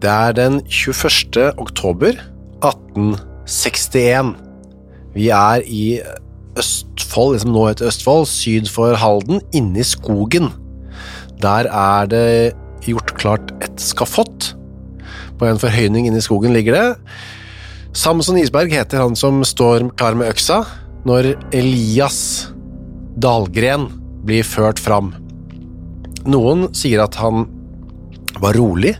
Det er den 21. oktober 1861. Vi er i Østfold, liksom nå heter Østfold, syd for Halden, inne i skogen. Der er det gjort klart et skafott. På en forhøyning inne i skogen ligger det. Samson Isberg heter han som står klar med øksa når Elias Dahlgren blir ført fram. Noen sier at han var rolig,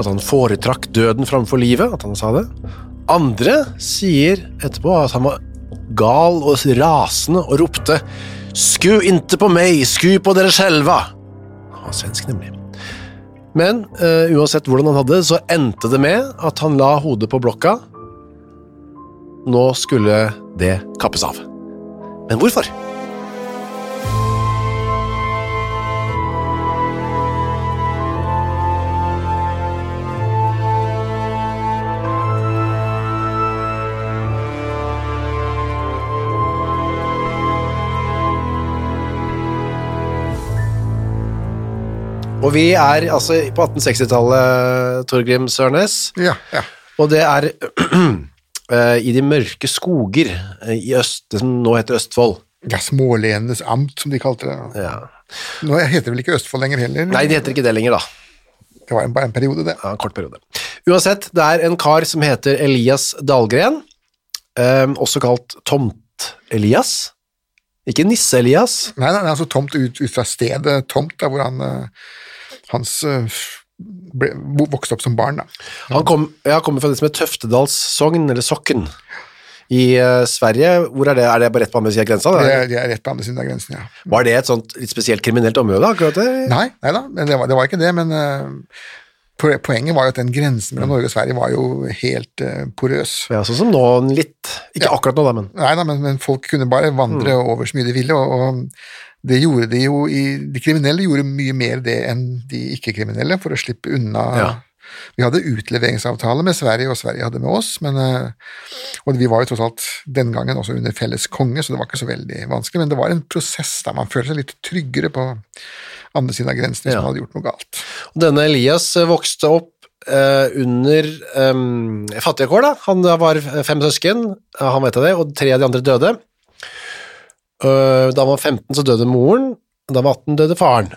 at han foretrakk døden framfor livet, at han sa det. Andre sier etterpå at han var gal og rasende og ropte «Sku inte på meg, sku på dere själva'. Han var svensk, nemlig. Men uh, uansett hvordan han hadde så endte det med at han la hodet på blokka. Nå skulle det kappes av. Men hvorfor? Og vi er altså på 1860-tallet, Torgrim Sørnes, Ja, ja. og det er eh, i de mørke skoger eh, i øst, det som nå heter Østfold. ja Smålenenes amt, som de kalte det. Ja. Nå heter det vel ikke Østfold lenger heller? Nei, det heter ikke det lenger, da. Det var bare en periode, det. Ja, en kort periode. Uansett, det er en kar som heter Elias Dahlgren, um, også kalt Tomt-Elias. Ikke Nisse-Elias. Nei, nei, altså tomt ut, ut fra stedet tomt, da, hvor han eh, hans eh, ble, vokste opp som barn. da. Han kom, ja, kommer fra det som er Tøftedals sogn, eller Sokken, i uh, Sverige. Hvor er det? Er det bare rett på andre siden av grensa? Det, er- det er rett på andre siden av grensen, ja. Var det et sånt litt spesielt kriminelt område, akkurat det? Nei, nei da, det var, det var ikke det, men uh, poenget var jo at den grensen mellom Norge og Sverige var jo helt uh, porøs. Ja, sånn som nå, litt. Ikke Ja. akkurat nå, da, men Nei da, men, men folk kunne bare vandre over så mye de ville, og, og det gjorde de jo i De kriminelle gjorde mye mer det enn de ikke-kriminelle for å slippe unna Ja. Vi hadde utleveringsavtale med Sverige, og Sverige hadde med oss, men eh, Og vi var jo tross alt den gangen også under felles konge, så det var ikke så veldig vanskelig, men det var en prosess der man følte seg litt tryggere på andre siden av grensen hvis Ja. man hadde gjort noe galt. Denne Elias eh, vokste opp eh, under um, fattige kår, da. Han var fem søsken, han vet det, og tre av de andre døde. Eh, da han var 15 så døde moren, da han var 18 døde faren.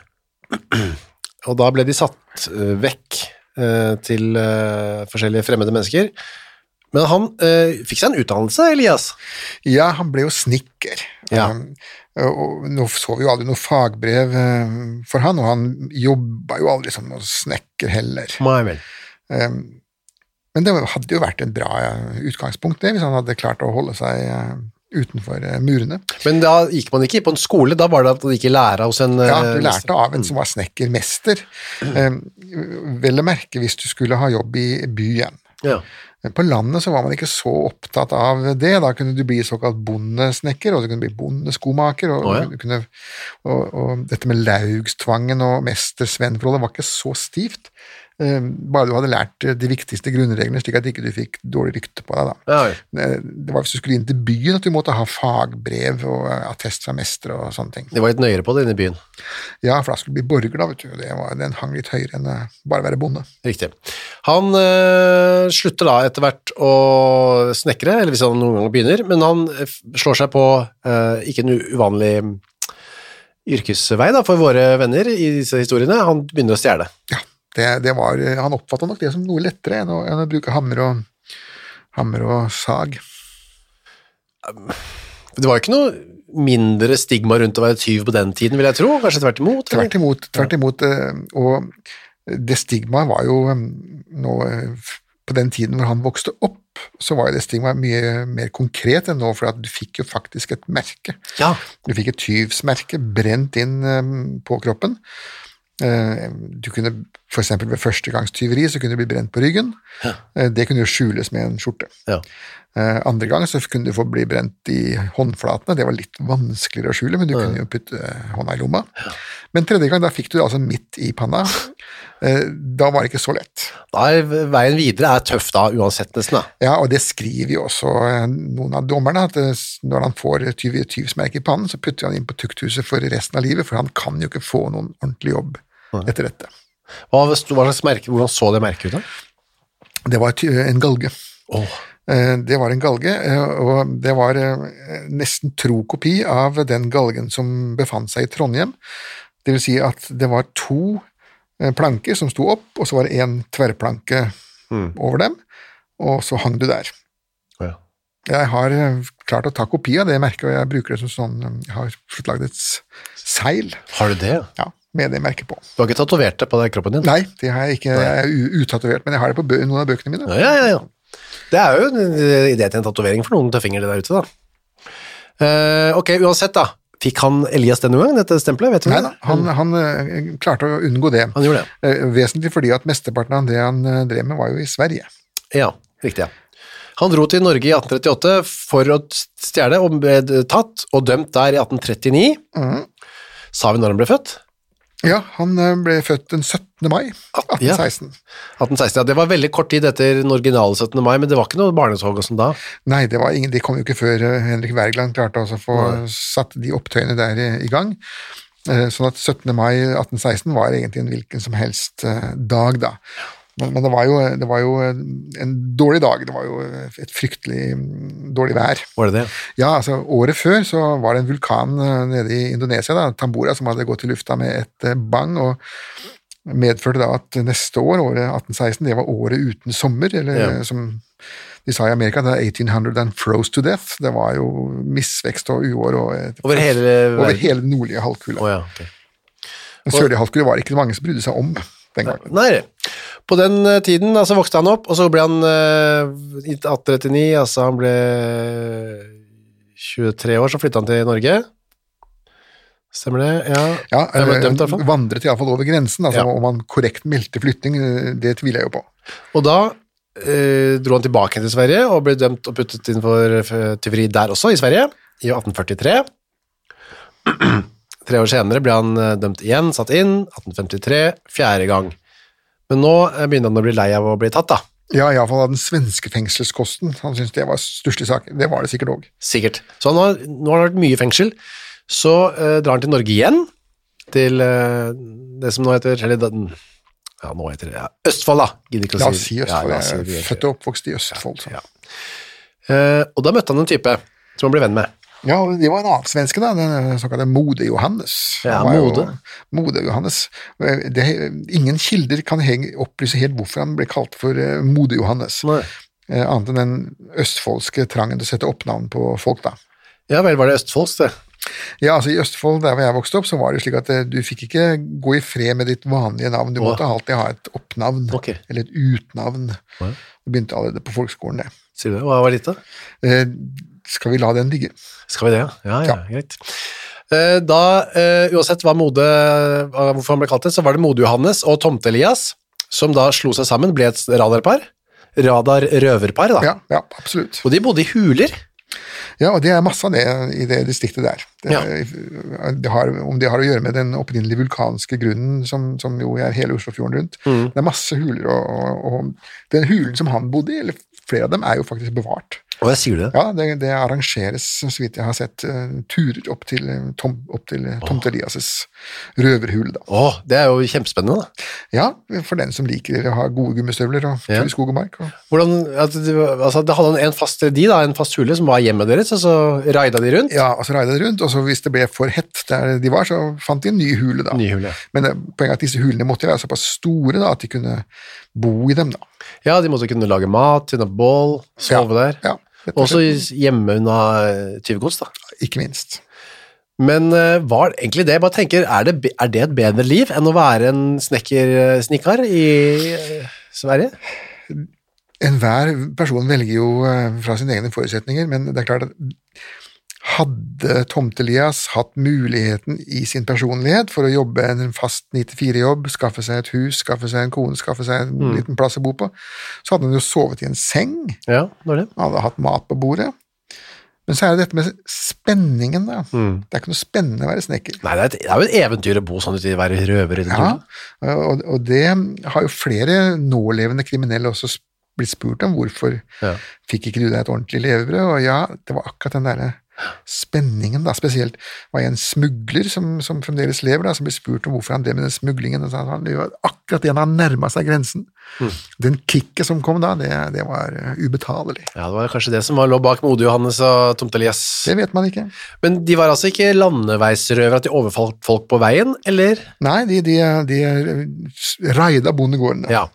Og da ble de satt eh, vekk eh, til forskjellige fremmede mennesker. Men han fikk seg en utdannelse, Elias. Ja, han ble jo snekker. Ja. Og nå så vi jo aldri noe fagbrev for han, og han jobba jo aldri som noen snekker heller. Nei vel. Um, men det hadde jo vært et bra utgangspunkt, det, hvis han hadde klart å holde seg utenfor eh, murene. Men da gikk man ikke på en skole, da var det at man gikk i lære hos en Ja, eh, du lærte av en som var snekkermester. Vel å merke hvis du skulle ha jobb i byen. Ja. Men På landet så var man ikke så opptatt av det. Da kunne du bli såkalt bondesnekker, og du kunne bli bondeskomaker. Og, oh, ja. du kunne, og, og dette med laugstvangen og mester-Sven-forholdet var ikke så stivt. Eh, Bare du hadde lært de viktigste grunnreglene, slik at ikke du fikk dårlig rykte på deg. da. Eh, Det var hvis du skulle inn til byen at du måtte ha fagbrev og eh, attest fra mester og sånne ting. De var litt nøyere på det inne i byen. Ja, for da skulle du bli borger, da, vet du. Det var, den hang litt høyere enn eh, bare være bonde. Riktig. Han øh, slutter da etter hvert å snekre, eller hvis han noen gang begynner, men han eh, slår seg på øh, ikke en uvanlig yrkesvei da, for våre venner i disse historiene. Han begynner å stjele. Ja, det, det var, han oppfatta nok det som noe lettere enn å, enn å bruke hammer og, hammer og sag. Det var jo ikke noe mindre stigma rundt å være tyv på den tiden, vil jeg tro. Kanskje tvert imot? eller? Tvert imot. Tvert imot eh, og det stigmaet var jo eh, nå eh, På den tiden hvor han vokste opp, så var jo det stigmaet mye mer konkret enn nå, for at du fikk jo faktisk et merke. Ja. Du fikk et tyvsmerke brent inn på kroppen. Eh, Du kunne eksempel ved førstegangstyveri så kunne du bli brent på ryggen. Ja. Det kunne jo skjules med en skjorte. Ja. Eh, Andre gang så kunne du få bli brent i håndflatene, det var litt vanskeligere å skjule, men du kunne jo putte eh, hånda i lomma. Men tredje gang, da fikk du det altså midt i panna. Eh, Da var det ikke så lett. Er veien videre er tøff da, uansett nesten da. Ja, og det skriver jo også noen av dommerne, at når han får tyv, tyvsmerke i pannen, så putter han inn på tukthuset for resten av livet, for han kan jo ikke få noen ordentlig jobb etter dette. Hva, hva slags merke, hvordan så det merket ut da? Det var en galge. Eh, Det var en galge, eh, og det var eh, nesten tro kopi av den galgen som befant seg i Trondheim. Det vil si at det var to eh, planker som sto opp, og så var det en tverrplanke over dem, og så hang du der. ja. Jeg har eh, klart å ta kopi av det merket, og jeg bruker det som sånn eh, Jeg har fått lagd et seil Har du det? ja, med det merket på. Du har ikke tatovert det på kroppen din? Nei, det har jeg ikke. Jeg er utatovert, men jeg har det på noen av bøkene mine. Ja, ja, ja. Det er jo en idé til en tatovering for noen tøffinger der ute, da. Uh, ok, uansett, da. Fikk han Elias denne gang, dette stempelet? Vet du Nei da, han, han eh, klarte å unngå det. Han gjorde det. Eh, Vesentlig fordi at mesteparten av det han drev med, var jo i Sverige. Ja, riktig, ja. Han dro til Norge i 1838 for å stjele og ble tatt og dømt der i 1839. Mm. Sa vi når han ble født? Ja, han eh, ble født den 17. mai Ja. 1816. 1816, ja. Det var veldig kort tid etter den originale 17. mai, men det var ikke noe barnetog og sånn da. Nei, det, var ingen, de kom jo ikke før eh, Henrik Wergeland klarte å få satt de opptøyene der i, i gang. Eh, Sånn at 17. mai 1816 var egentlig en hvilken som helst dag, da. Men, men det, var jo, det var jo en dårlig dag. Det var jo et fryktelig mm, dårlig vær. Var det det? Ja, altså Året før så var det en vulkan eh, nede i Indonesia, da, Tambora, som hadde gått i lufta med et eh, bang. og medførte da at neste år, året 1816, det var året uten sommer, eller Ja. som de sa i Amerika, det er 1800 and froze to death. Det var jo misvekst og uår og Over hele over hele nordlige halvkule. Oh, ja, okay. Den sørlige halvkule var det ikke mange som brydde seg om den gangen. Nei, på den eh, tiden altså, vokste han opp, og så ble han eh, i 1839, altså han ble 23 år, så flyttet han til Norge. Stemmer det? Ja. Ja, Jeg ble eh, dømt i hvert fall. vandret iallfall over grensen. altså Ja. Om han korrekt meldte flytting, eh, det tviler jeg jo på. Og da eh, dro han tilbake til Sverige og ble dømt og puttet inn for eh, tyveri der også, i Sverige, i 1843. Tre år senere ble han eh, dømt igjen, satt inn, 1853, fjerde gang. Men nå eh, begynner han å bli lei av å bli tatt, da. Ja, iallfall av den svenske fengselskosten. Han syntes det var stusslig sak. Det var det sikkert òg. Sikkert. Så har, nå har det vært mye fengsel. Så eh, drar han til Norge igjen, til eh, det som nå heter eller, Ja, nå heter det ja, Østfold, da. Gidder ikke å La oss si Østfold. Ja, si jeg er født og oppvokst i Østfold. Ja. Eh, og da møtte han en type som han ble venn med. Ja, det var en annen svenske, da, den såkalte Mode-Johannes. Ja, Mode. Mode-Johannes. Det, ingen kilder kan opplyse helt hvorfor han ble kalt for eh, Mode-Johannes. Eh, annet enn den østfoldske trangen til å sette oppnavn på folk, da. Ja vel, var det Østfolds, det? Ja, altså I Østfold, der hvor jeg vokste opp, så var det slik at eh, du fikk ikke gå i fred med ditt vanlige navn. Du Åh. måtte alltid ha et oppnavn, okay. eller et utnavn. Åh. Det begynte allerede på folkeskolen, det. Sier du det? Hva var ditt, da? Skal vi la den ligge? Skal vi det, ja? Ja, ja, greit. Eh, Da, eh, uansett hva mode, hvorfor han ble kalt det, så var det Mode-Johannes og Tomte-Elias, som da slo seg sammen, ble et radarpar. Radar-røverpar, da. Ja, ja, absolutt. Og de bodde i huler. Ja, og det er masse av det i det distriktet der. Det, Ja. det har, om det har å gjøre med den opprinnelige vulkanske grunnen som, som jo er hele Oslofjorden rundt. Det er masse huler, og, og, og den hulen som han bodde i, eller flere av dem, er jo faktisk bevart. Og jeg sier det? Ja, det, det arrangeres, så vidt jeg har sett, eh, turer opp til, eh, tom, opp til eh, Tomte Elias' røverhule. Da. Å, det er jo kjempespennende, da. Ja, for den som liker å ha gode gummistøvler og Ja. i skog og mark. Og, Hvordan, at det, altså, det hadde en fast, de da, en fast hule som var hjemmet deres, og så raida de rundt? ja, og så raida de rundt, og så hvis det ble for hett der de var, så fant de en ny hule. da. Ny hule. Men poenget er at disse hulene måtte være såpass store da, at de kunne bo i dem. da. Ja, de måtte kunne lage mat, tenne bål, sove der. Ja, rett og Også hjemme unna eh, tyvegods, da. Ikke minst. Men hva var egentlig det, jeg bare tenker, er det, er det et bedre liv enn å være en snekker, snikkar i eh, Sverige? Enhver person velger jo eh, fra sine egne forutsetninger, men det er klart at hadde Tomte-Elias hatt muligheten i sin personlighet for å jobbe en fast 9-4-jobb, skaffe seg et hus, skaffe seg en kone, skaffe seg en Mm. liten plass å bo på, så hadde han jo sovet i en seng, Ja, det det. han hadde hatt mat på bordet. Men så er det dette med spenningen, da. Mm. Det er ikke noe spennende å være snekker. Nei, det er, et, det er jo et eventyr å bo sånn ute være røver i den Ja, og, og det har jo flere nålevende kriminelle også blitt spurt om. Hvorfor Ja. fikk ikke du deg et ordentlig levebrød? Og ja, det var akkurat den derre spenningen, da. Spesielt var en smugler som, som fremdeles lever, da, som ble spurt om hvorfor han drev med den smuglingen. Og han, det var akkurat det han nærma seg grensen. Mm. Den kicket som kom da, det, det var eh, ubetalelig. Ja, det var kanskje det som var, lå bak Mode Johannes og Tomte Elias. Det vet man ikke. Men de var altså ikke landeveisrøvere, at de overfalt folk på veien, eller? Nei, de, de, de eh, raida bondegården. Ja,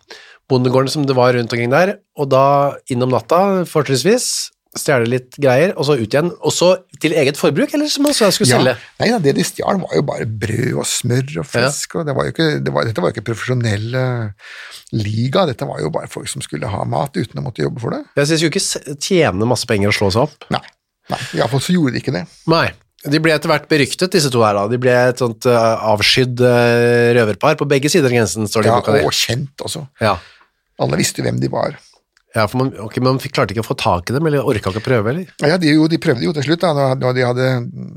bondegården som det var rundt omkring der, og da innom natta, fortrinnsvis, stjele litt greier, og så ut igjen, og så til eget forbruk, eller som man skulle selge? Nei, det de stjal var jo bare brød og smør og fisk, og det var ikke, det var, dette var jo ikke profesjonell eh, liga, dette var jo bare folk som skulle ha mat uten å måtte jobbe for det. Jeg synes jo ikke tjene masse penger og slå seg opp. Nei, nei iallfall så gjorde de ikke det. Nei. De ble etter hvert beryktet, disse to her da. De ble et sånt uh, avskydd eh, røverpar på begge sider av grensen, står det i Ja, boka di. og kjent også. Ja. Alle visste hvem de var. Ja, for man, okay, man klarte ikke å få tak i dem, eller orka ikke å prøve, eller? Ja, de, jo, de prøvde jo til slutt, da, når de hadde,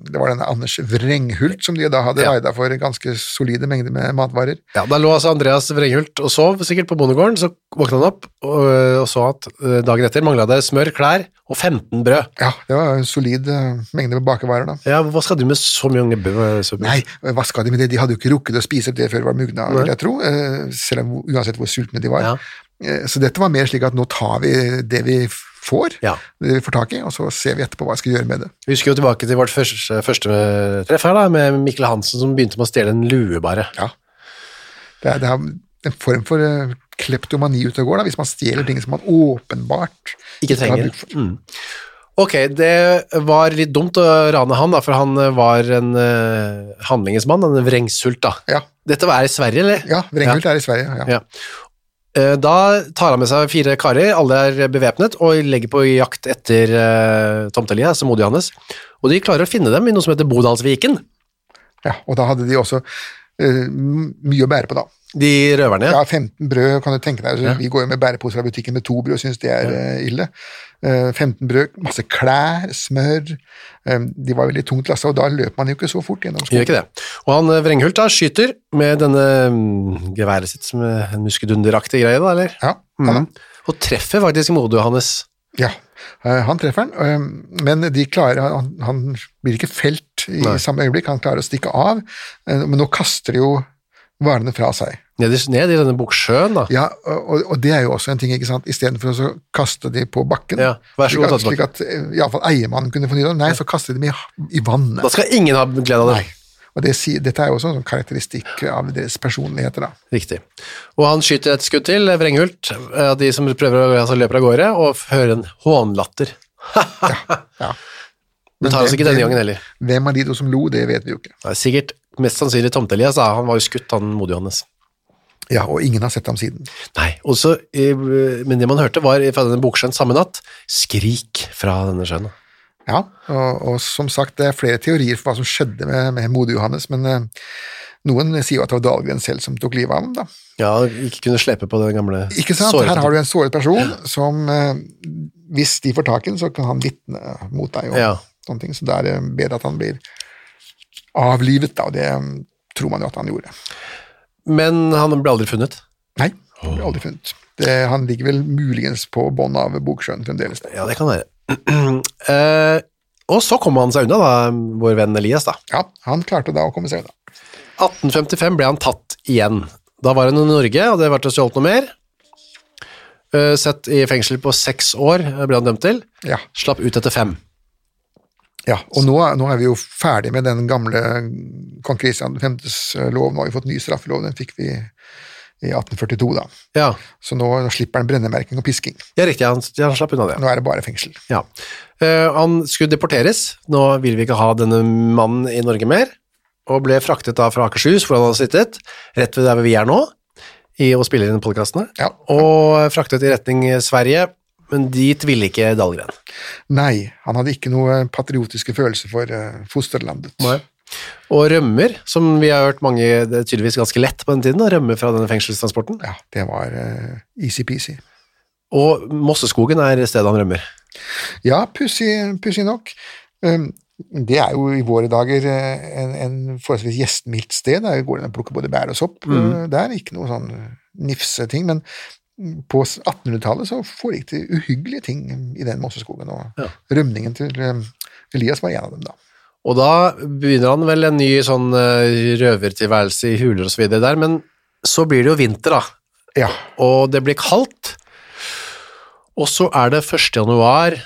det var denne Anders Vrenghult som de da hadde Ja. raida for ganske solide mengder med matvarer. Ja, da lå altså Andreas Vrenghult og sov sikkert på bondegården, så våkna han opp og, og så at eh, dagen etter mangla det smør, klær og 15 brød. Ja, det var en solid eh, mengde med bakevarer, da. Ja, hva skal du med så mye brød? Nei, hva skal de med det? De hadde jo ikke rukket å spise opp det før det var mugna, vil jeg tro, selv om uansett hvor sultne de var. Ja. Eh, Så dette var mer slik at nå tar vi det vi får, Ja. det vi får tak i, og så ser vi etterpå hva vi skal gjøre med det. Vi husker jo tilbake til vårt første, første treff her, da, med Mikkel Hansen som begynte med å stjele en lue, bare. Ja. Det er, det er en form for eh, kleptomani ute og går, da, hvis man stjeler ting som man åpenbart Ikke har trenger. bruk for. Mm. Ok, det var litt dumt å rane han, da, for han eh, var en uh, handlingesmann, en vrengsult, da. Ja, Dette var i Sverige, eller? ja Vrenghult er i Sverige. Ja. Ja. Eh, Da tar han med seg fire karer, alle er bevæpnet, og legger på jakt etter uh, Tomtelia, altså modige hans. Og de klarer å finne dem i noe som heter Bodalsviken. Ja, og da hadde de også uh, mye å bære på, da. De røverne. Ja, 15 brød, kan du tenke deg. Ja. Vi går jo med bæreposer av butikken med to brød syns det er eh, ille. Eh, 15 brød, masse klær, smør. Eh, de var veldig tungt lasta, og da løper man jo ikke så fort gjennom Gjør ikke det. Og han eh, Vrenghult da skyter med denne mm, geværet sitt som en muskedunderaktig greie, da, eller? Ja. Mhm. Og treffer faktisk modet Johannes. ja. Eh, han treffer den, eh, men de klarer, han, han blir ikke felt i Nei. samme øyeblikk. Han klarer å stikke av, eh, men nå kaster de jo varene fra seg. Ned ned i denne buksjøen, da. Ja, og, og det er jo også en ting, ikke sant. Istedenfor å så kaste de på bakken, Ja, vær så slik at, slik at eh, iallfall eiermannen kunne fornye dem. Nei, så kaster de i, i vannet. Da skal ingen ha glede av det. Nei. Og det, dette er jo også en sånn karakteristikk av deres personligheter, da. Riktig. Og han skyter et skudd til, Vrenghult, av de som prøver å altså løper av gårde, og hører en hånlatter. Ja. Det tar oss ikke denne gangen heller. Hvem av de to som lo, det vet vi jo ikke. Nei, sikkert mest sannsynlig Tomte-Elias, han var jo skutt, han modige Johannes. Ja, Og ingen har sett ham siden. Nei, også, men det man hørte var fra denne boksjøen samme natt, skrik fra denne sjøen. Ja, og, og som sagt, det er flere teorier for hva som skjedde med, med Modig Johannes, men eh, noen sier jo at det var Dahlgren selv som tok livet av ham, da. Ja, ikke kunne slepe på den gamle Ikke sant? såret. Her har du en såret person som eh, Hvis de får tak i den, så kan han vitne mot deg og Ja. sånne ting. Så det er bedre at han blir avlivet, da, og det eh, tror man jo at han gjorde. Men han ble aldri funnet. Nei, han ble aldri funnet. Det, han ligger vel muligens på bånn av Boksjøen fremdeles. Ja, det kan være. Uh, og så kom han seg unna, da, vår venn Elias. da. Ja, han klarte da å komme seg unna. 1855 ble han tatt igjen. Da var han i Norge, og det ble stjålet noe mer. Uh, Sett i fengsel på seks år eh, ble han dømt til. Ja, Slapp ut etter fem. Ja. og nå, nå er vi jo ferdig med den gamle kong Kristian 5.s lov. Nå har vi fått ny straffelov, den fikk vi i 1842, da. Ja, Så nå slipper han brennemerking og pisking. ja riktig, han, han slapp unna det. Nå er det bare fengsel. Ja. Uh, han skulle deporteres. Nå vil vi ikke ha denne mannen i Norge mer, og ble fraktet da fra Akershus, hvor han hadde sittet, rett ved der vi er nå, i å spille inn podkastene, Ja. og fraktet i retning Sverige, men dit ville ikke Dahlgren. Nei, han hadde ikke noe patriotiske følelser for fosterlandet. fosterlandet. Og rømmer, som vi har hørt mange, det er tydeligvis ganske lett på den tiden, å rømme fra denne fengselstransporten. Ja, det var uh, easy-peasy. Og Mosseskogen er stedet han rømmer. Ja, pussig nok. Um, det er jo i våre dager eh, en, en forholdsvis gjestmildt sted. Der går det an å plukke både bær og sopp. Mm. Eh, er ikke noe sånn nifse-ting, men på 1800-tallet så foregikk det uhyggelige ting i den mosseskogen, og Ja. rømningen til um, Elias var en av dem, da. Og da begynner han vel en ny sånn eh, røvertilværelse i huler og så videre der, men så blir det jo vinter da, Ja, og det blir kaldt, og så er det 1. januar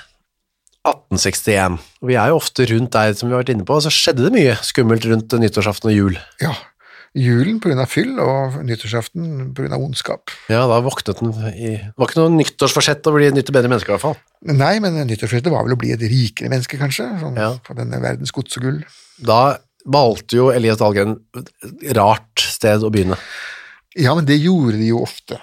1861. Og vi er jo ofte rundt der, som vi har vært inne på, og så skjedde det mye skummelt rundt nyttårsaften og jul. ja. Julen av fyll, og nyttårsaften av ondskap. Ja, da våknet den i... Det var ikke noe nyttårsforsett å bli nytt og bedre mennesker i hvert fall. Nei, men nyttårsforsettet var vel å bli et rikere menneske, kanskje, sånn Ja. på denne verdens gods og gull. Da valgte jo Elias Dahlgren et rart sted å begynne. Ja, men det gjorde de jo ofte.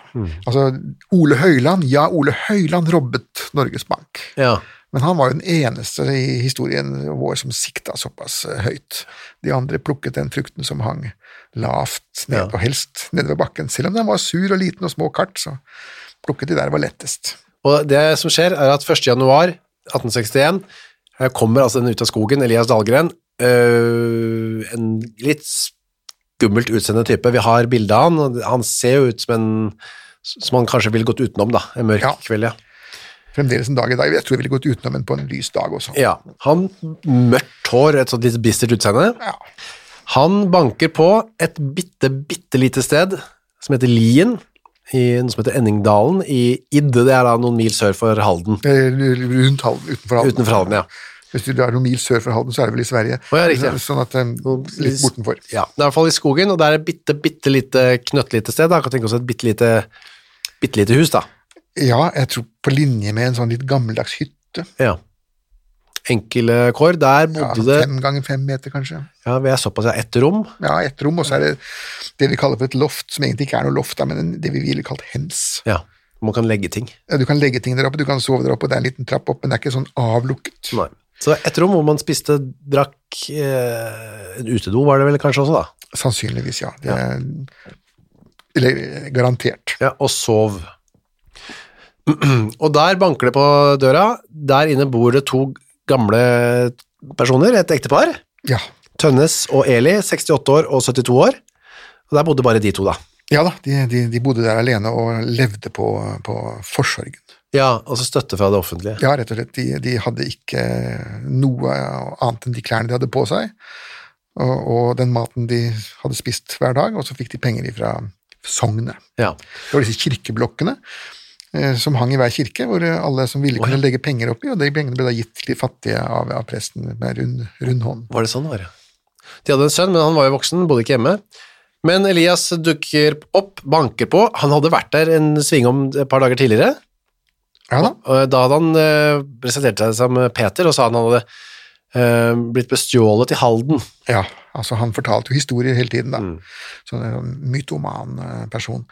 Altså, Ole Høiland, ja, Ole Høiland robbet Norges Bank. Ja, Men han var jo den eneste i historien vår som sikta såpass høyt. De andre plukket den frukten som hang lavt ned, Ja. og helst nede ved bakken. Selv om den var sur og liten og små kart, så plukket de der var lettest. Og det som skjer er at 1. januar 1861 her kommer altså den ut av skogen, Elias Dahlgren, øh, en litt skummelt utseende type. Vi har bilde av han, han ser jo ut som en som han kanskje ville gått utenom da, en mørk Ja. kveld, ja. Fremdeles en dag i dag. Jeg tror jeg ville gått utenom en på en lys dag også. Ja, han mørkt hår, et sånt litt bistert utseende. Ja. Han banker på et bitte, bitte lite sted som heter Lien, i noe som heter Enningdalen i Idde, det er da noen mil sør for Halden. Eh, Rundt Halden, utenfor Halden. Utenfor Halden, ja. Hvis du er noen mil sør for Halden, så er det vel i Sverige. Oh, ja, riktig. Sånn at eh, Litt bortenfor. Ja, det er i hvert fall i skogen, og det er et bitte, bitte lite knøttlite sted. Da. Jeg kan tenke oss et bitte lite, bitte lite hus, da. Ja, jeg tror på linje med en sånn litt gammeldags hytte. Ja. Enkle kår. Der bodde det ja, fem ganger fem meter, kanskje. ja, vi er såpass, ja, ett rom. Ja, ett rom, og så er det det vi kaller for et loft, som egentlig ikke er noe loft, men det vi ville kalt hems. Ja, man kan legge ting. Ja, Du kan legge ting der oppe, du kan sove der oppe, det er en liten trapp opp, men det er ikke sånn avlukket. Nei. Så ett rom hvor man spiste, drakk eh, utedo var det vel kanskje også, da. Sannsynligvis, ja. Det er, eller garantert. Ja, og sov. og der banker det på døra. Der inne bor det to gamle personer, et ektepar. Ja. Tønnes og Eli, 68 år og 72 år. Og der bodde bare de to, da. Ja da, de, de, de bodde der alene og levde på, på forsorgen. Ja, altså støtte fra det offentlige. Ja, rett og slett. De, de hadde ikke noe annet enn de klærne de hadde på seg, og, og den maten de hadde spist hver dag, og så fikk de penger ifra sognet. Ja. Det var disse kirkeblokkene som hang i hver kirke, hvor alle som ville, kunne legge penger oppi, og de pengene ble da gitt til de fattige av, av presten med rund, rund hånd. Var det sånn det var, det? De hadde en sønn, men han var jo voksen, bodde ikke hjemme. Men Elias dukker opp, banker på. Han hadde vært der en svingom et par dager tidligere. Ja da. Og Da hadde han eh, presentert seg som Peter og sa han hadde eh, blitt bestjålet i Halden. Ja, altså han fortalte jo historier hele tiden, da. Mm. Sånn en mytoman eh, person.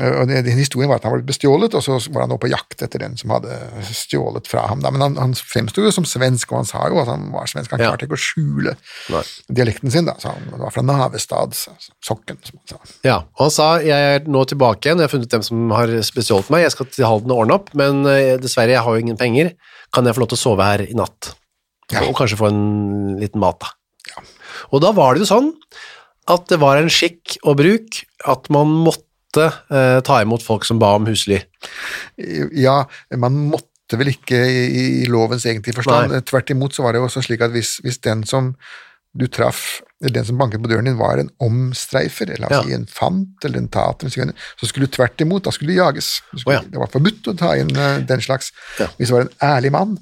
Eh, Og den historien var at han var blitt bestjålet, og så var han nå på jakt etter den som hadde stjålet fra ham. Da. Men han, han fremsto jo som svensk, og han sa jo at han var svensk. Han klarte ikke å skjule Nei. dialekten sin, da. Så han var fra Navestad, Sokken, som han sa. Ja, og han sa jeg er nå tilbake igjen, jeg har funnet dem som har bestjålet meg, jeg skal til Halden og ordne opp, men eh, dessverre, jeg har jo ingen penger. Kan jeg få lov til å sove her i natt? Ja. Og kanskje få en liten mat, da. Ja. Og da var det jo sånn at det var en skikk og bruk at man måtte eh, ta imot folk som ba om husly. Ja, man måtte vel ikke i, i lovens egentlige forstand. Nei. Tvert imot så var det jo også slik at hvis, hvis den som du traff, eller den som banket på døren din, var en omstreifer, eller altså Ja. en fant eller en tater, så skulle du tvert imot, da skulle du jages. Du skulle, oh, ja. Det var forbudt å ta inn uh, den slags. Ja. Hvis det var en ærlig mann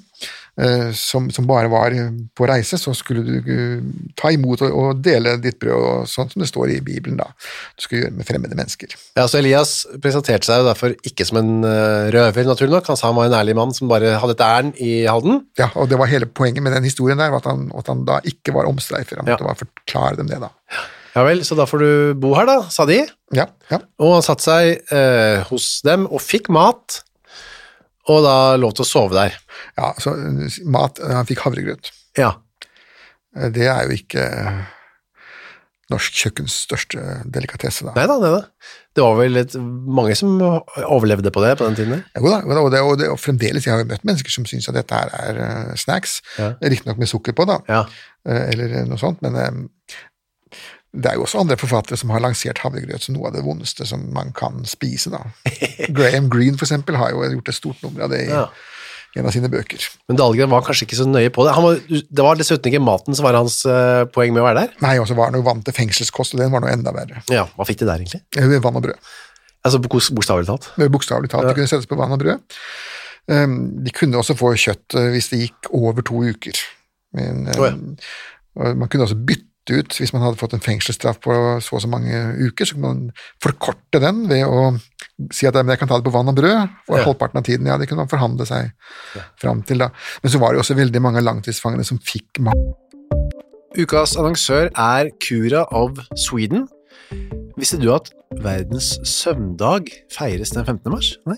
som, som bare var eh, på reise, så skulle du eh, ta imot og, og dele ditt brød, sånn som det står i Bibelen, da. Du skulle gjøre med fremmede mennesker. Ja, så Elias presenterte seg jo derfor ikke som en eh, røver, naturlig nok. Han sa han var en ærlig mann som bare hadde et ærend i Halden. Ja, og det var hele poenget med den historien der, at han, at han da ikke var omstreifer. Han Ja. måtte bare forklare dem det, da. Ja vel, så da får du bo her, da, sa de. Ja, ja. Og han satte seg eh, hos dem og fikk mat, og da lov til å sove der. ja så eh, mat Han fikk havregrøt. Ja, Eh, Det er jo ikke eh, norsk kjøkkens største delikatesse, da. nei da, det, var vel litt, mange som overlevde på det på den tiden. Jo Jo da, og, det, og, det, og fremdeles, jeg har jo møtt mennesker som syns at dette her er eh, snacks, Ja. riktignok med sukker på, da, Ja, eh, eller noe sånt, men eh, det er jo også andre forfattere som har lansert havregrøt som noe av det vondeste som man kan spise, da. Graham Greene, for eksempel, har jo gjort et stort nummer av det i Ja. en av sine bøker. Men Dahlgren var kanskje ikke så nøye på det. Han var, det var dessuten ikke maten som var hans uh, poeng med å være der. Nei, og så var han jo vant til fengselskost, og den var noe enda verre. Ja, Hva fikk de der, egentlig? Eh, Vann og brød. Altså bok- Bokstavelig talt. Eh, Bokstavelig talt. Det kunne settes på vann og brød. Um, De kunne også få kjøtt uh, hvis det gikk over to uker. Men, um, oh, ja. og man kunne også bytte ut, hvis man hadde fått en fengselsstraff på så og så mange uker, så kunne man forkorte den ved å si at jeg kan ta det på vann og brød, for Ja. halvparten av tiden. Ja, det kunne man forhandle seg fram til, da. Men så var det jo også veldig mange langtidsfangene som fikk makt. Ukas annonsør er Cura of Sweden. Visste du at verdens søvndag feires den 15. mars? Nei.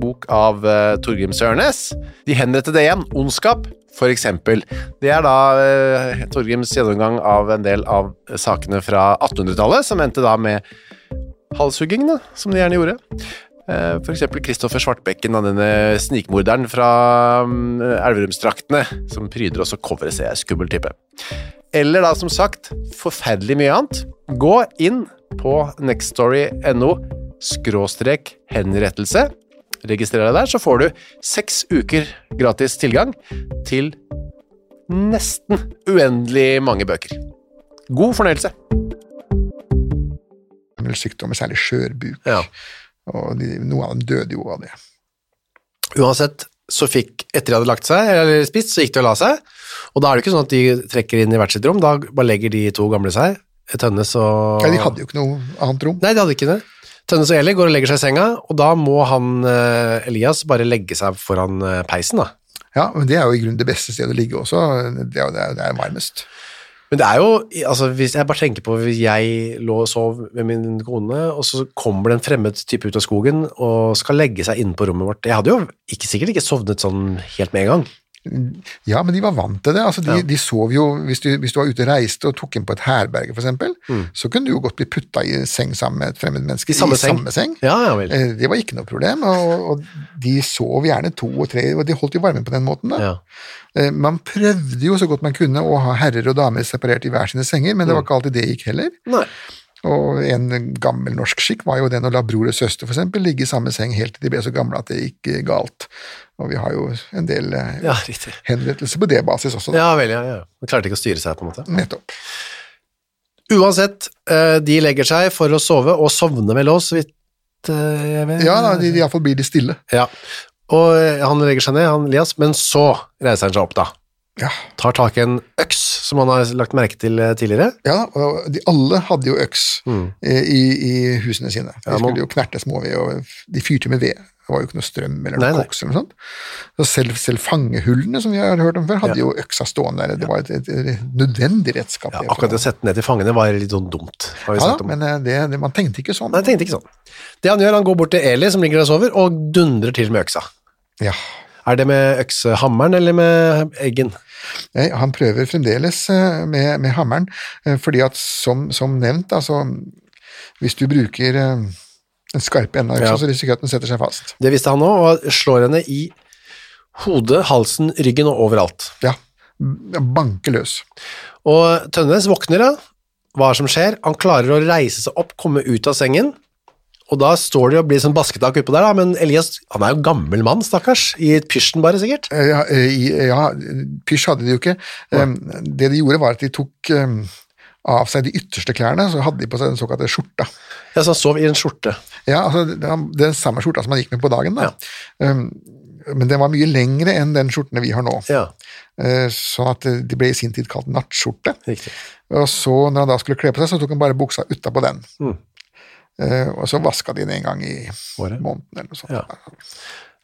bok av uh, Torgrim Sørnes. De henrettede igjen, Ondskap, eksempel. Det er da uh, Torgrims gjennomgang av en del av sakene fra 1800-tallet, som endte da med halshugging, som de gjerne gjorde. Uh, for eksempel Kristoffer Svartbekken, og denne snikmorderen fra um, Elverumsdraktene, som pryder også coveret, ser jeg, skummel type. Eller da, som sagt, forferdelig mye annet. Gå inn på nextstory.no skråstrek henrettelse registrer deg der, så får du seks uker gratis tilgang til nesten uendelig mange bøker. God fornøyelse. sykdommer, særlig skjørbuk. Ja. Og de, noen av dem døde jo av det. Uansett, så fikk, etter de hadde lagt seg, eller spist, så gikk de og la seg, og da er det ikke sånn at de trekker inn i hvert sitt rom, da bare legger de to gamle seg, Tønnes og Nei, de hadde jo ikke noe annet rom. Nei, de hadde ikke det. Tønnes og Eli går og legger seg i senga, og da må han eh, Elias bare legge seg foran eh, peisen, da. Ja, men det er jo i grunnen det beste stedet å ligge også. Det er det er, det er varmest. Men det er jo, altså hvis jeg bare tenker på hvis jeg lå og sov med min kone, og så kommer det en fremmed type ut av skogen og skal legge seg inne på rommet vårt. Jeg hadde jo ikke, sikkert ikke sovnet sånn helt med en gang. Ja, men de var vant til det. Altså, de, Ja. de sov jo, hvis du, hvis du var ute og reiste og tok inn på et herberge, for eksempel, så kunne du jo godt bli putta i seng sammen med et fremmed menneske Mm. I samme seng? samme seng. Ja, ja. Eh, Det var ikke noe problem, og, og de sov gjerne to og tre, og de holdt jo varmen på den måten. da. Ja. Eh, Man prøvde jo så godt man kunne å ha herrer og damer separert i hver sine senger, men det Mm. var ikke alltid det gikk heller. Nei. Og en gammel norsk skikk var jo den å la bror og søster for eksempel ligge i samme seng helt til de ble så gamle at det gikk galt. Og vi har jo en del eh, Ja, henrettelser på det basis også. da. Ja vel, ja, ja. Man klarte ikke å styre seg, på en måte. Nettopp. Uansett, eh, de legger seg for å sove, og sovner vel òg, så vidt eh, jeg vet. Ja, da, de, de iallfall blir de stille. Ja. Og han legger seg ned, han Elias, men så reiser han seg opp, da. Ja, Tar tak i en øks, som han har lagt merke til eh, tidligere. ja og de alle hadde jo øks mm. i, i husene sine. De. Ja, man- skulle jo knerte småved, og de fyrte med ved. Det var jo ikke noe strøm eller noe koks eller noe sånt. Så selv, selv fangehullene, som vi har hørt om før, hadde Ja. jo øksa stående der. Det var et, et, et nødvendig redskap. Ja, akkurat det å sette ned til fangene var litt sånn dumt. Har vi Ja, men eh, det, det, man tenkte ikke sånn. Nei, tenkte ikke sånn. Det han gjør, han går bort til Eli, som ligger der og sover, og dundrer til med øksa. Ja. Er det med øksehammeren eller med eggen? Nei, han prøver fremdeles eh, med, med hammeren, eh, fordi at som, som nevnt, altså hvis du bruker eh, den skarpe enden av øksa, Ja. så risikerer du at den setter seg fast. Det visste han òg, og slår henne i hodet, halsen, ryggen og overalt. Ja, banke løs. Og Tønnes våkner da, hva som skjer? Han klarer å reise seg opp, komme ut av sengen, og da står det og blir sånn basketak utpå der da, men Elias, han er jo gammel mann, stakkars, i pysjen bare sikkert. Eh, Ja, eh, ja pysj hadde de jo ikke. Ja. Det de gjorde var at de tok eh, av seg de ytterste klærne, så hadde de på seg den såkalte skjorta. Ja, så han sov i en skjorte. Ja, altså den, samme skjorta som han gikk med på dagen, da. Um, men den var mye lengre enn den skjortene vi har nå. Ja, Eh, Sånn at eh, de ble i sin tid kalt nattskjorte. riktig. Og så, når han da skulle kle på seg, så tok han bare buksa utapå den. Mm. Eh, og så vaska de den en gang i Året. måneden eller noe sånt. Ja.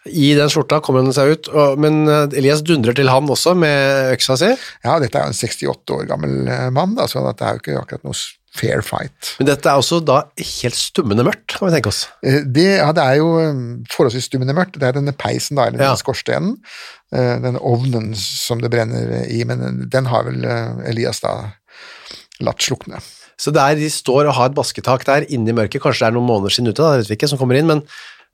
I den skjorta kommer den seg ut, men eh, Elias dundrer til han også med øksa si. Ja, dette er jo en 68 år gammel eh, mann, da, så det er jo ikke akkurat noe fair fight. Men dette er også da helt stummende mørkt, kan vi tenke oss. Det, ja, det er jo forholdsvis stummende mørkt. Det er denne peisen, da, eller Ja. skorstenen. den ovnen som det brenner i, men den har vel Elias da latt slukne. Så der de står og har et basketak der inne i mørket, kanskje det er noen måneder siden ute, da, vet vi ikke, som kommer inn, men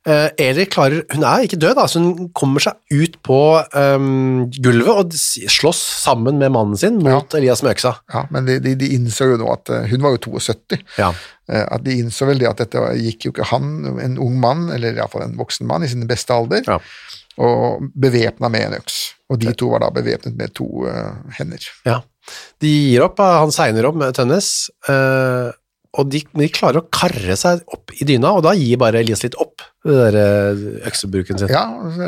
uh, Eli klarer, hun er ikke død da, så hun kommer seg ut på um, gulvet og slåss sammen med mannen sin mot Elias med øksa. Ja, men de, de, de innså jo nå at eh, Hun var jo 72. Ja. Eh, At de innså vel det at dette gikk jo ikke han, en ung mann, eller iallfall en voksen mann i sin beste alder, Ja. og bevæpna med en øks. Og de to var da bevæpnet med to uh, hender. Ja. De gir opp, eh, han segner opp med Tønnes, eh, og de, de klarer å karre seg opp i dyna, og da gir bare Elias litt opp, det der eh, øksebruken sin. Ja,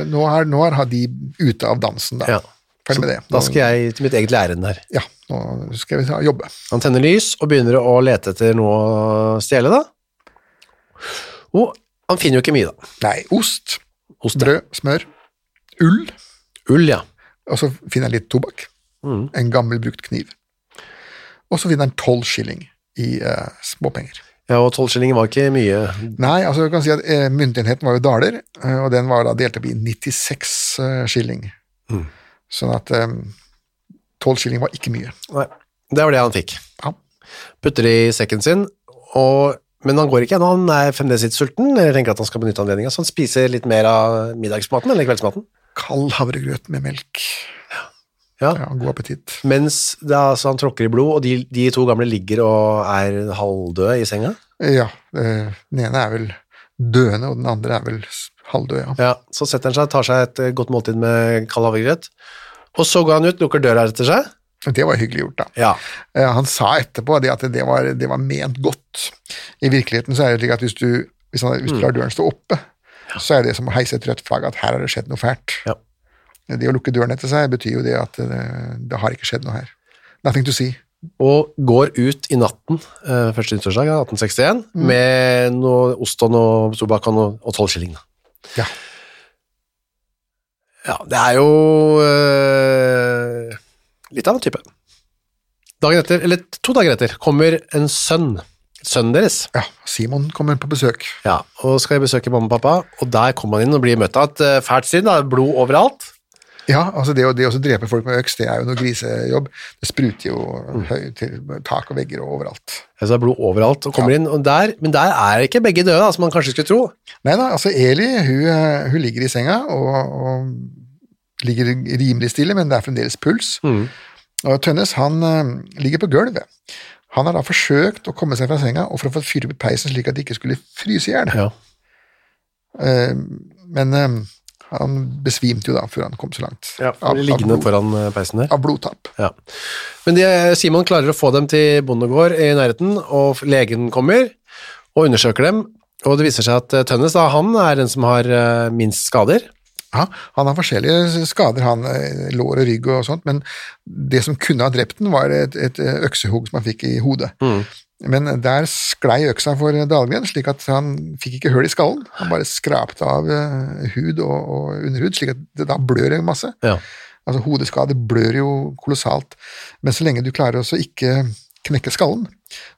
nå er, nå er de ute av dansen, da. Ja. Ferdig med det. Da skal jeg til mitt eget ærend her. Ja, nå skal vi ta- jobbe. Han tenner lys og begynner å lete etter noe å stjele, da. Og han finner jo ikke mye, da. Nei, ost, Ost, brød, smør, ull, Ull, ja. og så finner han litt tobakk. Mm. En gammel brukt kniv. Og så finner han tolv skilling i eh, småpenger. Ja, og tolvskillingen var ikke mye. Nei, altså du kan si at eh, myntenheten var jo daler, eh, og den var da delt opp i 96 eh, skilling. Mm. Sånn at eh, tolv skilling var ikke mye. Nei, det var det han fikk. Ja. Putter det i sekken sin, og, men han går ikke ennå, han er fremdeles litt sulten, eller tenker at han skal benytte anledningen, så han spiser litt mer av middagsmaten eller kveldsmaten. Kald havregrøt med melk. Ja. Ja, god appetitt. Mens det altså, han tråkker i blod, og de, de to gamle ligger og er halvdøde i senga. Ja, den ene er vel døende, og den andre er vel halvdød, ja. Ja, så setter han seg, tar seg et eh, godt måltid med kald havregrøt, og så går han ut, lukker døra etter seg. Det var hyggelig gjort, da. Ja, Eh, Han sa etterpå det at det var, det var ment godt. I virkeligheten så er det slik at hvis du, hvis han, hvis du lar døren stå oppe, så er det som å heise et rødt flagg at her har det skjedd noe fælt. Ja. Det å lukke døren etter seg betyr jo det at det, det har ikke skjedd noe her. Nothing to see. og går ut i natten, eh, første nyttårsdag, ja, 1861, med noe ost og noe tobakk og, og 12 skilling. da. Ja. Ja, det er jo øh, litt av en type. Dagen etter, eller to dager etter, kommer en sønn, sønnen deres, ja. Simon kommer på besøk. ja, og skal besøke mamma og pappa, og der kommer han inn og blir møtt av et eh, fælt syn, blod overalt. Ja, altså det, det å drepe folk med øks, det er jo noe grisejobb. Det spruter jo høy til tak og vegger og overalt. Altså, det er blod overalt, og kommer inn, og der, men der er ikke begge døde, da, som man kanskje skulle tro. Nei da, altså Eli hun, eh, hun ligger i senga og, og ligger rimelig stille, men det er fremdeles puls. Og Tønnes han eh, ligger på gulvet. Han har da forsøkt å komme seg fra senga og for å få fyre opp peisen slik at de ikke skulle fryse i hjel. Ja. Eh, men han besvimte jo da før han kom så langt. Ja, Av- av liggende blod- foran eh, peisen der. Av blodtap. Ja. Men de, Simon klarer å få dem til bondegård i nærheten, og legen kommer og undersøker dem, og det viser seg at eh, Tønnes da, han er den som har eh, minst skader. Ja, han har forskjellige skader, han lår og rygg og sånt, men det som kunne ha drept den, var et, et eh, øksehugg som han fikk i hodet. Men der sklei øksa for Dahlgren, slik at han fikk ikke høl i skallen. Han bare skrapte av eh, hud og, og underhud, slik at det da blør det masse. Ja. Altså Hodeskade blør jo kolossalt, men så lenge du klarer å ikke knekke skallen,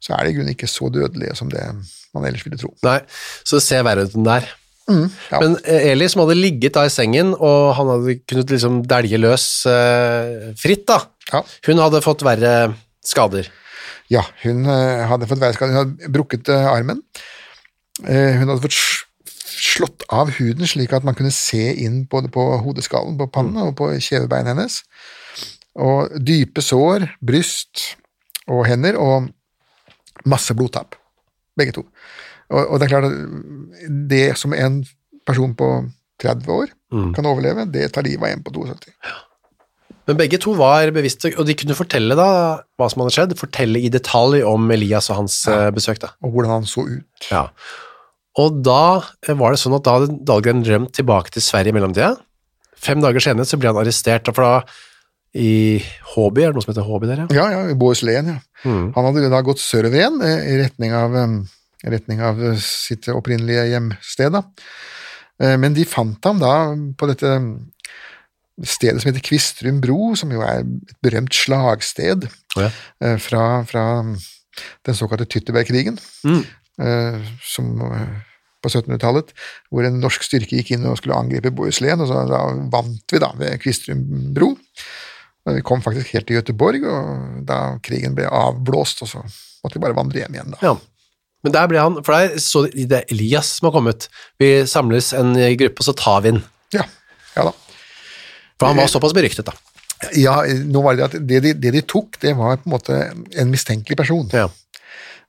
så er det i grunnen ikke så dødelige som det man ellers ville tro. Nei, så det ser verre ut enn der. ja. Men eh, Eli, som hadde ligget da i sengen, og han hadde kunnet liksom dælje løs eh, fritt, da, Ja. hun hadde fått verre skader. Ja, hun eh, hadde fått værskade. Hun hadde brukket eh, armen. Eh, hun hadde fått slått av huden slik at man kunne se inn både på hodeskallen, på pannen og på kjevebeinet hennes. Og dype sår, bryst og hender, og masse blodtap. Begge to. Og, og det er klart at det som en person på 30 år kan overleve, det tar livet av en på 72. Men begge to var bevisste, og de kunne fortelle da hva som hadde skjedd, fortelle i detalj om Elias og hans ja. besøk da. Og hvordan han så ut. Ja. Og da eh, var det sånn at da hadde Dahlgren rømt tilbake til Sverige i mellomtida. Fem dager senere så ble han arrestert, for da i Håby, er det noe som heter Håby der, ja? Ja, ja, i Bohuslän, ja. Han hadde da gått sørover igjen, eh, i retning av, eh, i retning av eh, sitt opprinnelige hjemsted. Da. Eh, Men de fant ham da på dette stedet som heter Kvistrum bro, som jo er et berømt slagsted Ja. eh, fra, fra den såkalte Tyttebergkrigen, mm. som eh, på 1700-tallet, hvor en norsk styrke gikk inn og skulle angripe Bohuslän, og så da vant vi da ved Kvistrum bro. Vi kom faktisk helt til Göteborg, og da krigen ble avblåst, og så måtte vi bare vandre hjem igjen, da. Ja. Men der ble han, for der så de, det er Elias som har kommet. Vi samles en gruppe, og så tar vi den. Ja, ja da. For han var såpass beryktet, da. Ja, nå var det det de, det de tok, det var på en måte en mistenkelig person. Ja.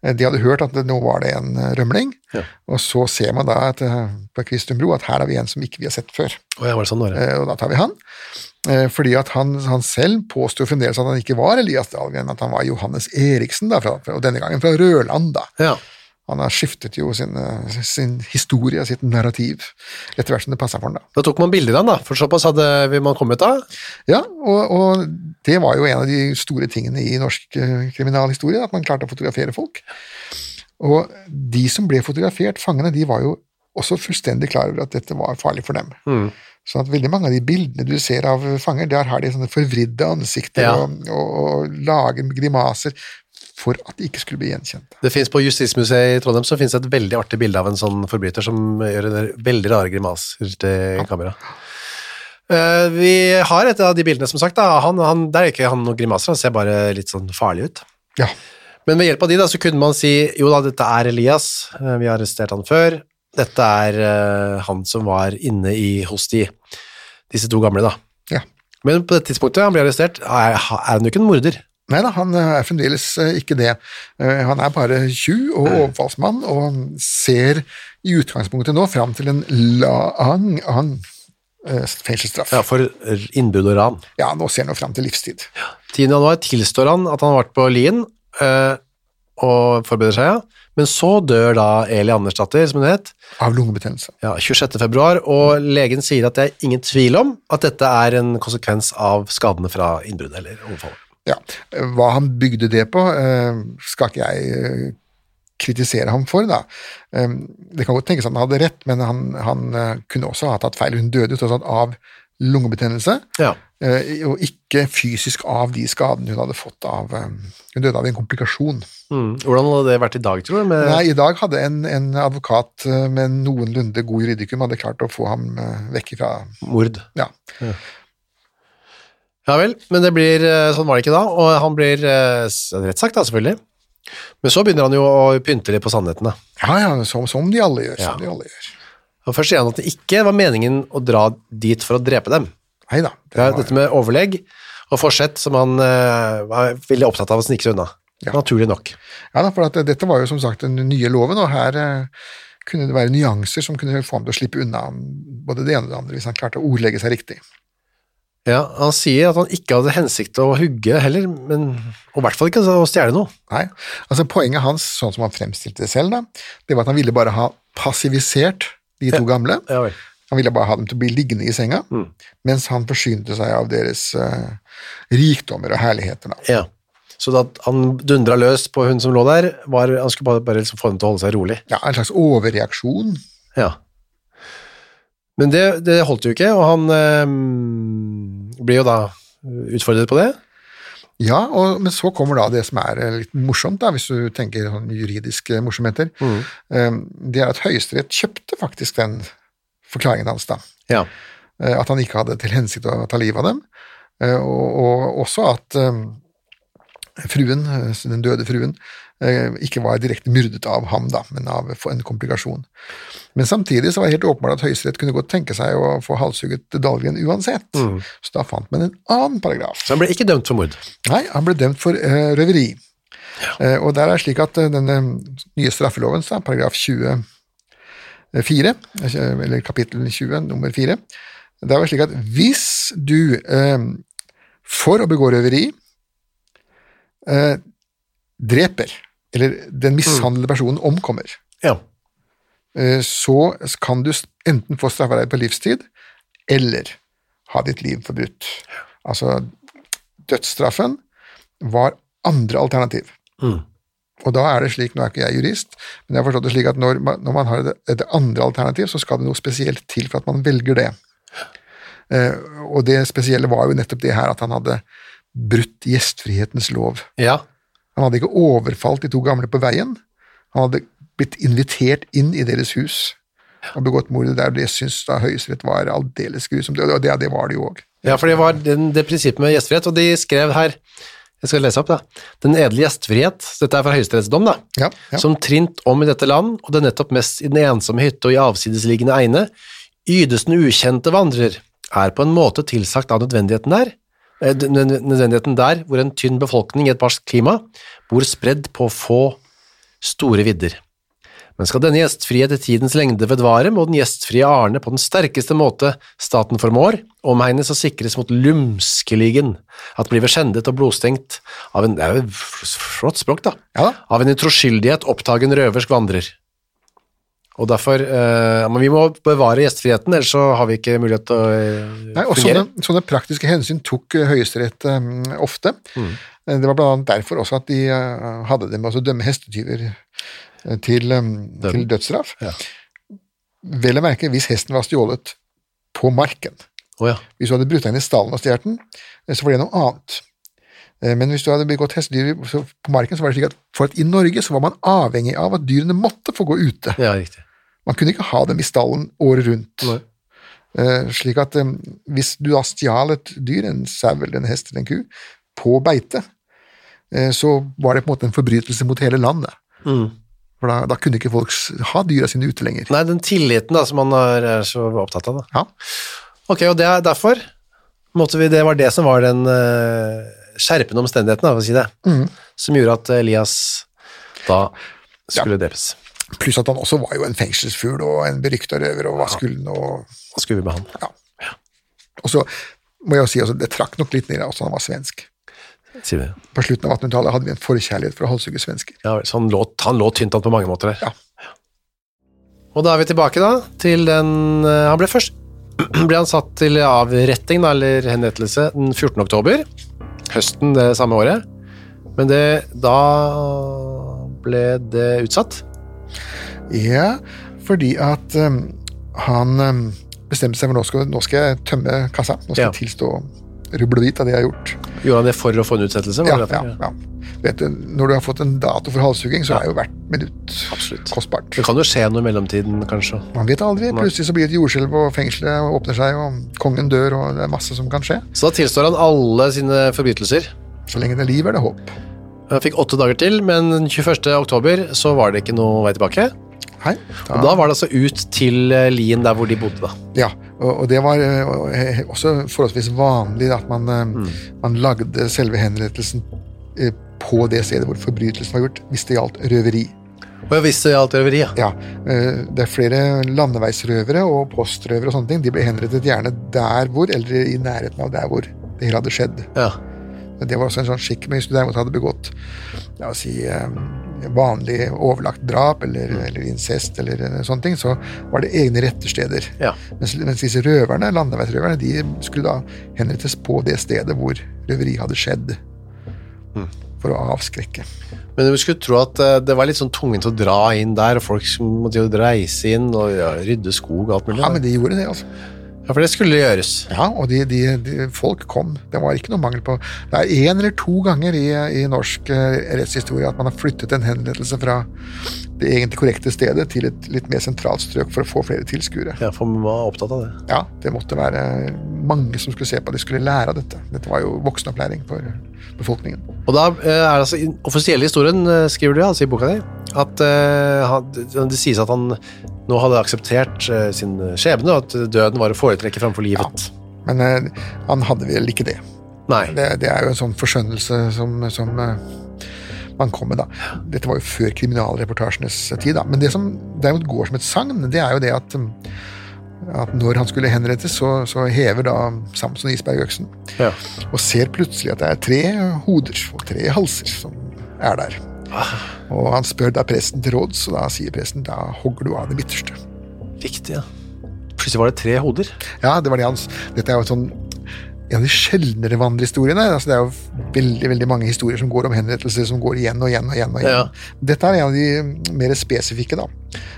De hadde hørt at det, nå var det en eh, rømling, Ja. og så ser man da at, eh, på Kvistum bro at her har vi en som ikke vi har sett før, Og sånn. Eh, og da tar vi han. Eh, Fordi at han, han selv påsto fremdeles at han ikke var Elias Dahlgren, at han var Johannes Eriksen, da, fra, og denne gangen fra Rørland. da. Ja. Han har skiftet jo sin, eh, sin historie, sitt narrativ, etter hvert som det passa for han da. Da tok man bilder av han, da, for såpass hadde vi man kommet da. Ja, og, og det var jo en av de store tingene i norsk eh, kriminalhistorie, at man klarte å fotografere folk. Og de som ble fotografert, fangene, de var jo også fullstendig klar over at dette var farlig for dem. Så at veldig mange av de bildene du ser av fanger, der har de sånne forvridde ansikter Ja. og, og, og lager grimaser for at de ikke skulle bli gjenkjent. Det finnes På Justismuseet i Trondheim så finnes det et veldig artig bilde av en sånn forbryter som gjør en veldig rare grimaser til kamera. Uh, vi har et av de bildene, som sagt. Han, han, der er ikke han noen grimaser, han ser bare litt sånn farlig ut. Ja, Men ved hjelp av de da, så kunne man si jo da, dette er Elias, eh, vi har arrestert han før. Dette er uh, han som var inne i, hos de, disse to gamle, da. ja. Men på det tidspunktet han ble arrestert, er, er han jo ikke en morder. Nei da, han er fremdeles eh, ikke det. Eh, Han er bare tjuv og overfallsmann, og ser i utgangspunktet nå fram til en lang, lang eh, fengselsstraff. Ja, for innbud og ran. Ja, nå ser han jo fram til livstid. 10. januar tilstår han at han har vært på Lien øh, og forbereder seg, ja. Men så dør da Eli Andersdatter, som hun het, Av lungebetennelse. ja, 26. februar, og legen sier at det er ingen tvil om at dette er en konsekvens av skadene fra innbruddet eller overfallet. Ja, Hva han bygde det på, eh, skal ikke jeg eh, kritisere ham for. da. Eh, Det kan godt tenkes at han hadde rett, men han, han kunne også ha tatt feil. Hun døde tross alt av lungebetennelse, Ja. og ikke fysisk av de skadene hun hadde fått av Hun døde av en komplikasjon. Mm. Hvordan hadde det vært i dag, tror du? Med, Nei, I dag hadde en, en advokat med noenlunde god juridikum hadde klart å få ham vekk fra mord? Ja. Ja vel, men det blir, eh, sånn var det ikke da, og han blir rett sagt da, selvfølgelig. Men så begynner han jo å pynte litt på sannhetene. Ja, ja, som, som de alle gjør. Ja. Som de alle gjør. Og først sier han at det ikke var meningen å dra dit for å drepe dem. Neida, det var- dette med overlegg og forsett som han uh, var veldig opptatt av å snike seg unna. Ja. Naturlig nok. Ja, for at eh, dette var jo som sagt den nye loven, og her uh, kunne det være nyanser som kunne få ham til å slippe unna både det ene og det andre, hvis han klarte å ordlegge seg riktig. Ja, Han sier at han ikke hadde hensikt til å hugge heller, men, og i hvert fall ikke å stjele noe. Nei, altså Poenget hans, sånn som han fremstilte det selv, da, det var at han ville bare ha passivisert de to gamle. Ja vel. Han ville bare ha dem til å bli liggende i senga, mens han forsynte seg av deres uh, rikdommer og herligheter. da. Ja. Så da han dundra løs på hun som lå der, var, han skulle bare, bare liksom få henne til å holde seg rolig. Ja, En slags overreaksjon. Ja. Men det, det holdt jo ikke, og han eh, blir jo da utfordret på det. Ja, og, men så kommer da det som er eh, litt morsomt, da, hvis du tenker sånn juridiske morsomheter. Mm. Det er at Høyesterett kjøpte faktisk den forklaringen hans, da. Ja. Eh, At han ikke hadde til hensikt å ta livet av dem. Eh, Og, og også at eh, fruen, eh, den døde fruen, eh, ikke var direkte myrdet av ham, da, men av en komplikasjon. Men samtidig så var det helt åpenbart at Høyesterett kunne godt tenke seg å få halshugget Dahlgren uansett. Så da fant man en annen paragraf. Så han ble ikke dømt for mord. Nei, han ble dømt for uh, røveri. Eh, og der er det slik at uh, denne nye straffeloven, da, paragraf 24, eh, eller kapittel 20, nummer 4, der var det slik at hvis du eh, for å begå røveri eh, dreper, eller den mishandlede personen omkommer, Ja. eh, så kan du enten få straffarbeid på livstid, eller ha ditt liv forbrutt. Altså, dødsstraffen var andre alternativ. Og da er det slik, nå er ikke jeg jurist, men jeg har forstått det slik at når man, når man har et, et andre alternativ, så skal det noe spesielt til for at man velger det. Eh, og det spesielle var jo nettopp det her at han hadde brutt gjestfrihetens lov. ja. Han hadde ikke overfalt de to gamle på veien. Han hadde blitt invitert inn i deres hus og begått mordet der. Det syns da Høyesterett var aldeles grusomt, og det, det var det jo òg. Ja, for det var den, det prinsippet med gjestfrihet, og de skrev her Jeg skal lese opp, da. Den edle gjestfrihet, dette er fra høyesterettsdom, da. Ja, ja. Som trint om i dette land, og det nettopp mest i den ensomme hytte og i avsidesliggende egne, ydes den ukjente vandrer, er på en måte tilsagt av nødvendigheten der, nødvendigheten der hvor en tynn befolkning i et barskt klima bor spredd på få store vidder. Men skal denne gjestfrihet i tidens lengde vedvare, må den gjestfrie Arne på den sterkeste måte staten formår, omhegnes og sikres mot lumskeligen, at blir skjendet og blodstengt av en, det er jo flott språk da, Ja av en utroskyldighet troskyldighet opptagen røversk vandrer. Og derfor, eh, men vi må bevare gjestfriheten, ellers så har vi ikke mulighet til å eh, Nei, og fungere. sånne, sånne praktiske hensyn tok eh, Høyesterett eh, ofte. Mm. Det var annet derfor også at de eh, hadde det med å dømme hestetyver eh, til, eh, til dødsstraff. Vel å merke hvis hesten var stjålet på marken. Oh, ja. Hvis du hadde brutt deg inn i stallen og stjålet den, eh, så var det noe annet. Eh, Men hvis du hadde begått hestedyr på marken, så var det slik at for at i Norge så var man avhengig av at dyrene måtte få gå ute. ja, riktig. Man kunne ikke ha dem i stallen året rundt. Eh, slik at eh, hvis du da stjal et dyr, en sau eller en hest eller en ku, på beite, eh, så var det på en måte en forbrytelse mot hele landet. For da, da kunne ikke folk ha dyra sine ute lenger. Nei, den tilliten da, som man er, er så opptatt av da. Ja. Ok, og det er derfor måtte vi, det var det som var den uh, skjerpende omstendigheten, da, for å si det, som gjorde at Elias da skulle drepes. Pluss at han også var jo en fengselsfugl og en berykta røver, og hva skulle han og Hva skulle vi med han? Ja. Og så må jeg jo si altså, det trakk nok litt ned at han var svensk. Sier vi. På slutten av 1800-tallet hadde vi en forkjærlighet for å halshugge svensker. Ja, så han lå, han lå tynt an på mange måter der. Ja. Og da er vi tilbake da, til den, eh, han ble først, ble han satt til avretting da, eller henrettelse den 14. oktober. høsten det samme året. Men det, da ble det utsatt. Ja, fordi at um, han um, bestemte seg for nå skal, nå skal jeg tømme kassa. Nå skal Ja. jeg tilstå rubbel og bit av det jeg har gjort. Gjorde han det for å få en utsettelse? Ja, ja, ja. Vet du, når du har fått en dato for halshugging, så er jo hvert minutt Absolutt. kostbart. Det kan jo skje noe i mellomtiden, kanskje. Man vet aldri. Plutselig så blir det et jordskjelv, og fengselet åpner seg, og kongen dør, og det er masse som kan skje. Så da tilstår han alle sine forbrytelser. Så lenge det er liv, er det håp. Han fikk åtte dager til, men den 21. oktober så var det ikke noe vei tilbake. Hei. Og da var det altså ut til eh, Lien, der hvor de bodde, da. Ja, og, og det var eh, eh, også forholdsvis vanlig at man, Mm. man lagde selve henrettelsen på det stedet hvor forbrytelsen var gjort, hvis det gjaldt røveri. Og jeg visste alt røveri, ja. Ja, det er flere landeveisrøvere og postrøvere og sånne ting. De ble henrettet gjerne der hvor, eller i nærheten av der hvor det hele hadde skjedd. ja. Men Det var også en sånn skikk, men hvis du derimot hadde begått la oss si, eh, vanlig overlagt drap eller, Mm. eller incest eller eh, sånne ting, så var det egne rettersteder. Ja. Mens, mens disse røverne, landeveisrøverne de skulle da henrettes på det stedet hvor røveri hadde skjedd. Mm. For å avskrekke. Men du skulle tro at eh, det var litt sånn tungvint å dra inn der, og folk måtte jo reise inn og rydde skog og alt mulig. Ja, men de gjorde det, altså. Ja, for det skulle gjøres. Ja, og de, de, de, folk kom. Det var ikke noe mangel på Det er én eller to ganger i, i norsk eh, rettshistorie at man har flyttet en henrettelse fra det egentlig korrekte stedet til et litt mer sentralt strøk for å få flere tilskuere. Ja, for man var opptatt av det. Ja, det måtte være mange som skulle se på. De skulle lære av dette. Dette var jo voksenopplæring for befolkningen. Og da eh, er det altså den offisielle historien, eh, skriver du altså i boka di, at eh, det, sies at han nå hadde akseptert sin skjebne, og at døden var å foretrekke framfor livet. Ja, Men han hadde vel ikke det. Nei. det. Det er jo en sånn forskjønnelse som, som man kom med, da. Dette var jo før kriminalreportasjenes tid, da. Men det som derimot går som et sagn, det er jo det at, um, at når han skulle henrettes, så, så hever da Samson Isberg øksen Ja. og ser plutselig at det er tre hoder og tre halser som er der. Og han spør da presten til råds, og da sier presten da hogger du av det midterste. Riktig, ja. Plutselig var det tre hoder. Ja, det var det hans. Dette er jo et sånn en av de sjeldnere vandrehistoriene. Altså, det er jo veldig veldig mange historier som går om henrettelser som går igjen og igjen. og igjen og igjen. Ja. Dette er en av de mer spesifikke, da.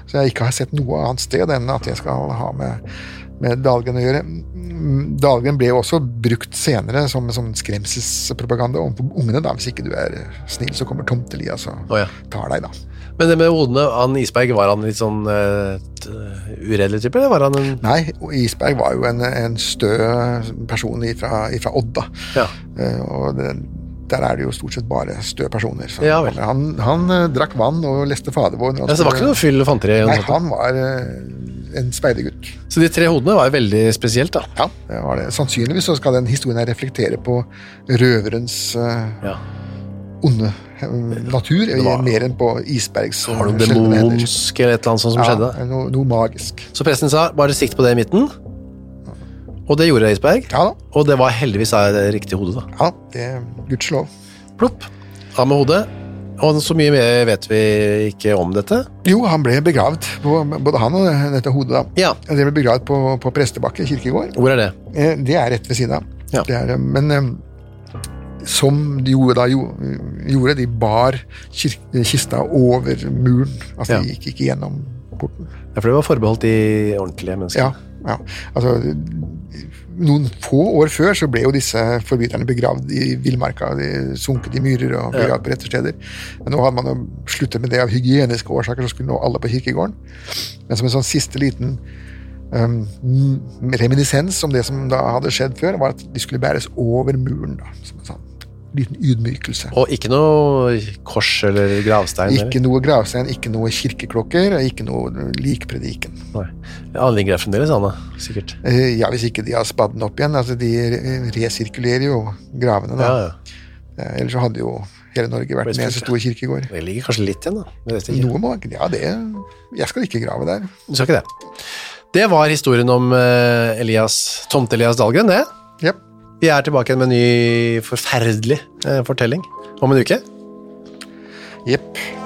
Så jeg ikke har sett noe annet sted enn at jeg skal ha med, med Dahlgren å gjøre. Dahlgren ble jo også brukt senere som som skremselspropaganda overfor ungene. da. Hvis ikke du er snill, så kommer Tomte-Elias og Å ja. tar deg, da. Men det med hodene, han Isberg, var han litt sånn uh, uredelig type, eller var han en Nei, Isberg var jo en, en stø person fra Odda. Ja. Uh, og det, der er det jo stort sett bare stø personer. Så Ja han han uh, drakk vann og leste fadervår. ja, Så det var ikke noe fyll og fanteri? Nei, han var en speidergutt. Så de tre hodene var jo veldig spesielt, da. Ja, det var det. Sannsynligvis så skal den historien her reflektere på røverens Ja. Onde eh, natur, var- mer enn på Isbergs Har noe eh, demonsk eller et eller annet sånt som Ja, skjedde? noe, noe magisk. Så presten sa bare sikt på det i midten. Og det gjorde Isberg. Ja da. Og det var heldigvis det riktige hodet, da. Ja, det Gudskjelov. Plopp. Av med hodet. Og så mye mer vet vi ikke om dette. Jo, han ble begravd, på, både han og dette hodet. da. Ja. Det ble begravd på, på Prestebakke kirkegård. Hvor er det? Eh, Det er rett ved siden av. Ja. Det er, eh, men eh, som de gjorde, da, jo- gjorde, de bar kista over muren. Altså, Ja. de gikk ikke gjennom porten. Ja, for det var forbeholdt de ordentlige menneskene. Ja, ja. Altså, noen få år før så ble jo disse forbryterne begravd i villmarka. De sunket i myrer og begravd på rette steder. Men nå hadde man jo sluttet med det av hygieniske årsaker, så skulle nå alle på kirkegården. Men som en sånn siste liten um, reminiscens om det som da hadde skjedd før, var at de skulle bæres over muren. da, Som en sånn liten ydmykelse. Og ikke noe kors eller gravstein? Ikke noe gravstein, ikke noe kirkeklokker, ikke noe likprediken. Anligger der fremdeles, Anna. Sikkert. Eh, Ja, hvis ikke de har spadd den opp igjen. altså De resirkulerer jo gravene. da. Ja, ja. Eh, Ellers så hadde jo hele Norge vært en eneste stor kirkegård. Det ligger kanskje litt igjen, da. Noe må Ja, det Jeg skal ikke grave der. Du skal ikke det. Det var historien om eh, Elias, Tomte-Elias Dahlgren, det. Jepp. Vi er tilbake med en ny forferdelig eh, fortelling om en uke. Jepp.